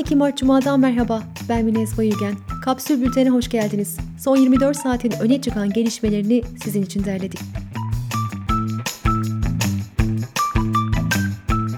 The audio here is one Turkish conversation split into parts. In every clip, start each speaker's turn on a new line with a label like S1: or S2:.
S1: 12 Mart Cuma'dan merhaba. Ben Minez Bayülgen. Kapsül Bülten'e hoş geldiniz. Son 24 saatin öne çıkan gelişmelerini sizin için derledik.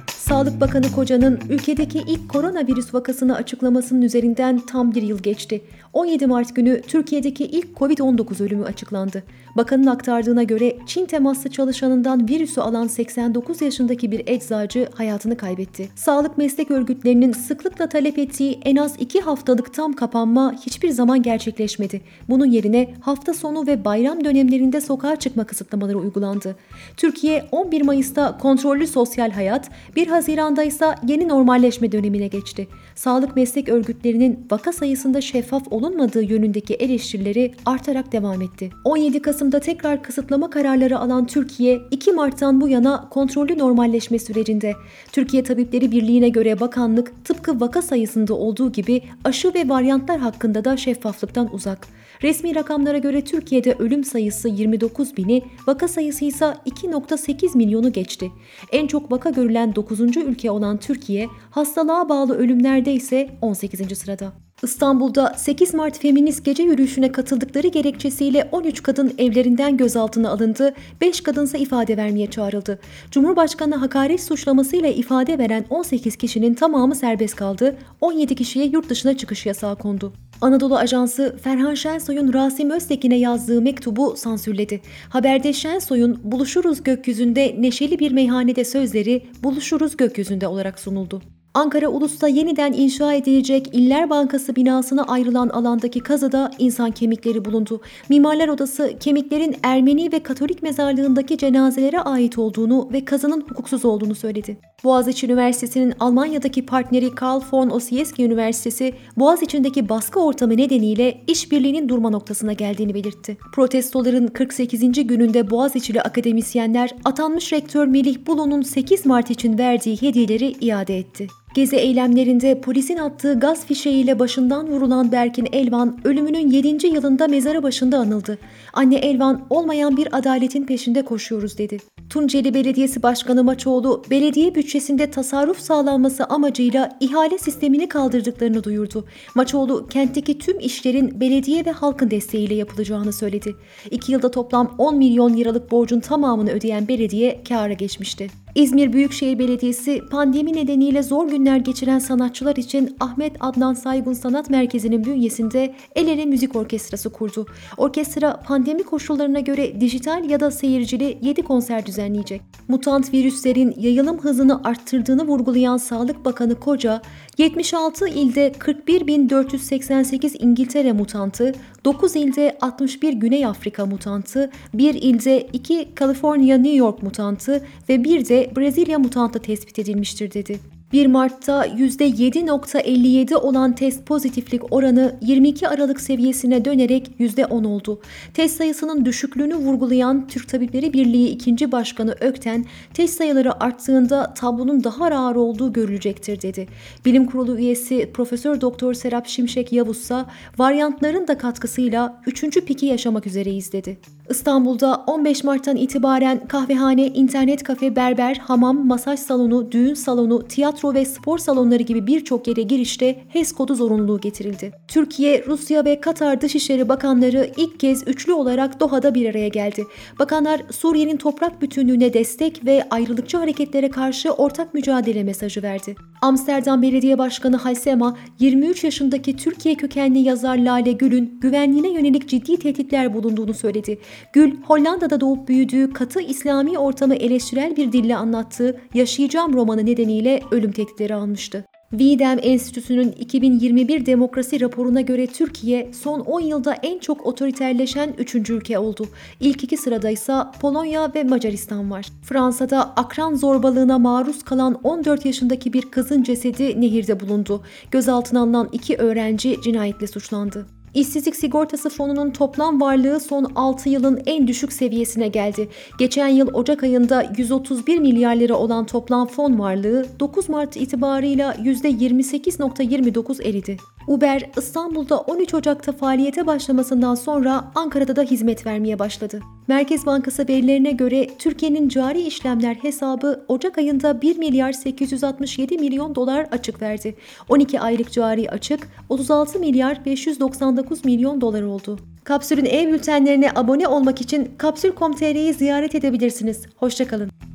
S1: Sağlık Bakanı Koca'nın ülkedeki ilk koronavirüs vakasını açıklamasının üzerinden tam bir yıl geçti. 17 Mart günü Türkiye'deki ilk COVID-19 ölümü açıklandı. Bakanın aktardığına göre Çin temaslı çalışanından virüsü alan 89 yaşındaki bir eczacı hayatını kaybetti. Sağlık meslek örgütlerinin sıklıkla talep ettiği en az 2 haftalık tam kapanma hiçbir zaman gerçekleşmedi. Bunun yerine hafta sonu ve bayram dönemlerinde sokağa çıkma kısıtlamaları uygulandı. Türkiye 11 Mayıs'ta kontrollü sosyal hayat, 1 Haziran'da ise yeni normalleşme dönemine geçti. Sağlık meslek örgütlerinin vaka sayısında şeffaf olunmadığı yönündeki eleştirileri artarak devam etti. 17 Kasım'da tekrar kısıtlama kararları alan Türkiye, 2 Mart'tan bu yana kontrollü normalleşme sürecinde. Türkiye Tabipleri Birliği'ne göre bakanlık tıpkı vaka sayısında olduğu gibi aşı ve varyantlar hakkında da şeffaflıktan uzak. Resmi rakamlara göre Türkiye'de ölüm sayısı 29 bini, vaka sayısı ise 2.8 milyonu geçti. En çok vaka görülen 9. ülke olan Türkiye, hastalığa bağlı ölümlerde ise 18. sırada. İstanbul'da 8 Mart feminist gece yürüyüşüne katıldıkları gerekçesiyle 13 kadın evlerinden gözaltına alındı, 5 kadınsa ifade vermeye çağrıldı. Cumhurbaşkanı hakaret suçlamasıyla ifade veren 18 kişinin tamamı serbest kaldı, 17 kişiye yurt dışına çıkış yasağı kondu. Anadolu Ajansı Ferhan Şensoy'un Rasim Öztekin'e yazdığı mektubu sansürledi. Haberde Şensoy'un buluşuruz gökyüzünde neşeli bir meyhanede sözleri buluşuruz gökyüzünde olarak sunuldu. Ankara Ulus'ta yeniden inşa edilecek İller Bankası binasına ayrılan alandaki kazıda insan kemikleri bulundu. Mimarlar Odası kemiklerin Ermeni ve Katolik mezarlığındaki cenazelere ait olduğunu ve kazının hukuksuz olduğunu söyledi. Boğaziçi Üniversitesi'nin Almanya'daki partneri Karl von Ossieski Üniversitesi, Boğaziçi'ndeki baskı ortamı nedeniyle işbirliğinin durma noktasına geldiğini belirtti. Protestoların 48. gününde Boğaziçi'li akademisyenler atanmış rektör Melih Bulu'nun 8 Mart için verdiği hediyeleri iade etti. Gezi eylemlerinde polisin attığı gaz fişeğiyle başından vurulan Berkin Elvan ölümünün 7. yılında mezarı başında anıldı. Anne Elvan olmayan bir adaletin peşinde koşuyoruz dedi. Tunceli Belediyesi Başkanı Maçoğlu belediye bütçesinde tasarruf sağlanması amacıyla ihale sistemini kaldırdıklarını duyurdu. Maçoğlu kentteki tüm işlerin belediye ve halkın desteğiyle yapılacağını söyledi. İki yılda toplam 10 milyon liralık borcun tamamını ödeyen belediye kâra geçmişti. İzmir Büyükşehir Belediyesi pandemi nedeniyle zor günler geçiren sanatçılar için Ahmet Adnan Saygun Sanat Merkezi'nin bünyesinde El Ele Müzik Orkestrası kurdu. Orkestra pandemi koşullarına göre dijital ya da seyircili 7 konser düzenleyecek. Mutant virüslerin yayılım hızını arttırdığını vurgulayan Sağlık Bakanı Koca, 76 ilde 41.488 İngiltere mutantı, 9 ilde 61 Güney Afrika mutantı, 1 ilde 2 Kaliforniya New York mutantı ve bir de Brezilya mutantı tespit edilmiştir dedi. 1 Mart'ta %7.57 olan test pozitiflik oranı 22 Aralık seviyesine dönerek %10 oldu. Test sayısının düşüklüğünü vurgulayan Türk Tabipleri Birliği 2. Başkanı Ökten, test sayıları arttığında tablonun daha ağır olduğu görülecektir dedi. Bilim Kurulu üyesi Profesör Doktor Serap Şimşek Yavuz ise varyantların da katkısıyla 3. piki yaşamak üzereyiz dedi. İstanbul'da 15 Mart'tan itibaren kahvehane, internet kafe, berber, hamam, masaj salonu, düğün salonu, tiyatro ve spor salonları gibi birçok yere girişte HES kodu zorunluluğu getirildi. Türkiye, Rusya ve Katar Dışişleri Bakanları ilk kez üçlü olarak Doha'da bir araya geldi. Bakanlar Suriye'nin toprak bütünlüğüne destek ve ayrılıkçı hareketlere karşı ortak mücadele mesajı verdi. Amsterdam Belediye Başkanı Halsema, 23 yaşındaki Türkiye kökenli yazar Lale Gül'ün güvenliğine yönelik ciddi tehditler bulunduğunu söyledi. Gül, Hollanda'da doğup büyüdüğü katı İslami ortamı eleştirel bir dille anlattığı Yaşayacağım romanı nedeniyle ölüm tehditleri almıştı. Videm Enstitüsü'nün 2021 demokrasi raporuna göre Türkiye son 10 yılda en çok otoriterleşen 3. ülke oldu. İlk iki sırada ise Polonya ve Macaristan var. Fransa'da akran zorbalığına maruz kalan 14 yaşındaki bir kızın cesedi nehirde bulundu. Gözaltına alınan iki öğrenci cinayetle suçlandı. İşsizlik Sigortası Fonu'nun toplam varlığı son 6 yılın en düşük seviyesine geldi. Geçen yıl Ocak ayında 131 milyar lira olan toplam fon varlığı 9 Mart itibarıyla %28.29 eridi. Uber İstanbul'da 13 Ocak'ta faaliyete başlamasından sonra Ankara'da da hizmet vermeye başladı. Merkez Bankası verilerine göre Türkiye'nin cari işlemler hesabı Ocak ayında 1 milyar 867 milyon dolar açık verdi. 12 aylık cari açık 36 milyar 599 milyon dolar oldu. Kapsül'ün ev bültenlerine abone olmak için kapsül.com.tr'yi ziyaret edebilirsiniz. Hoşçakalın.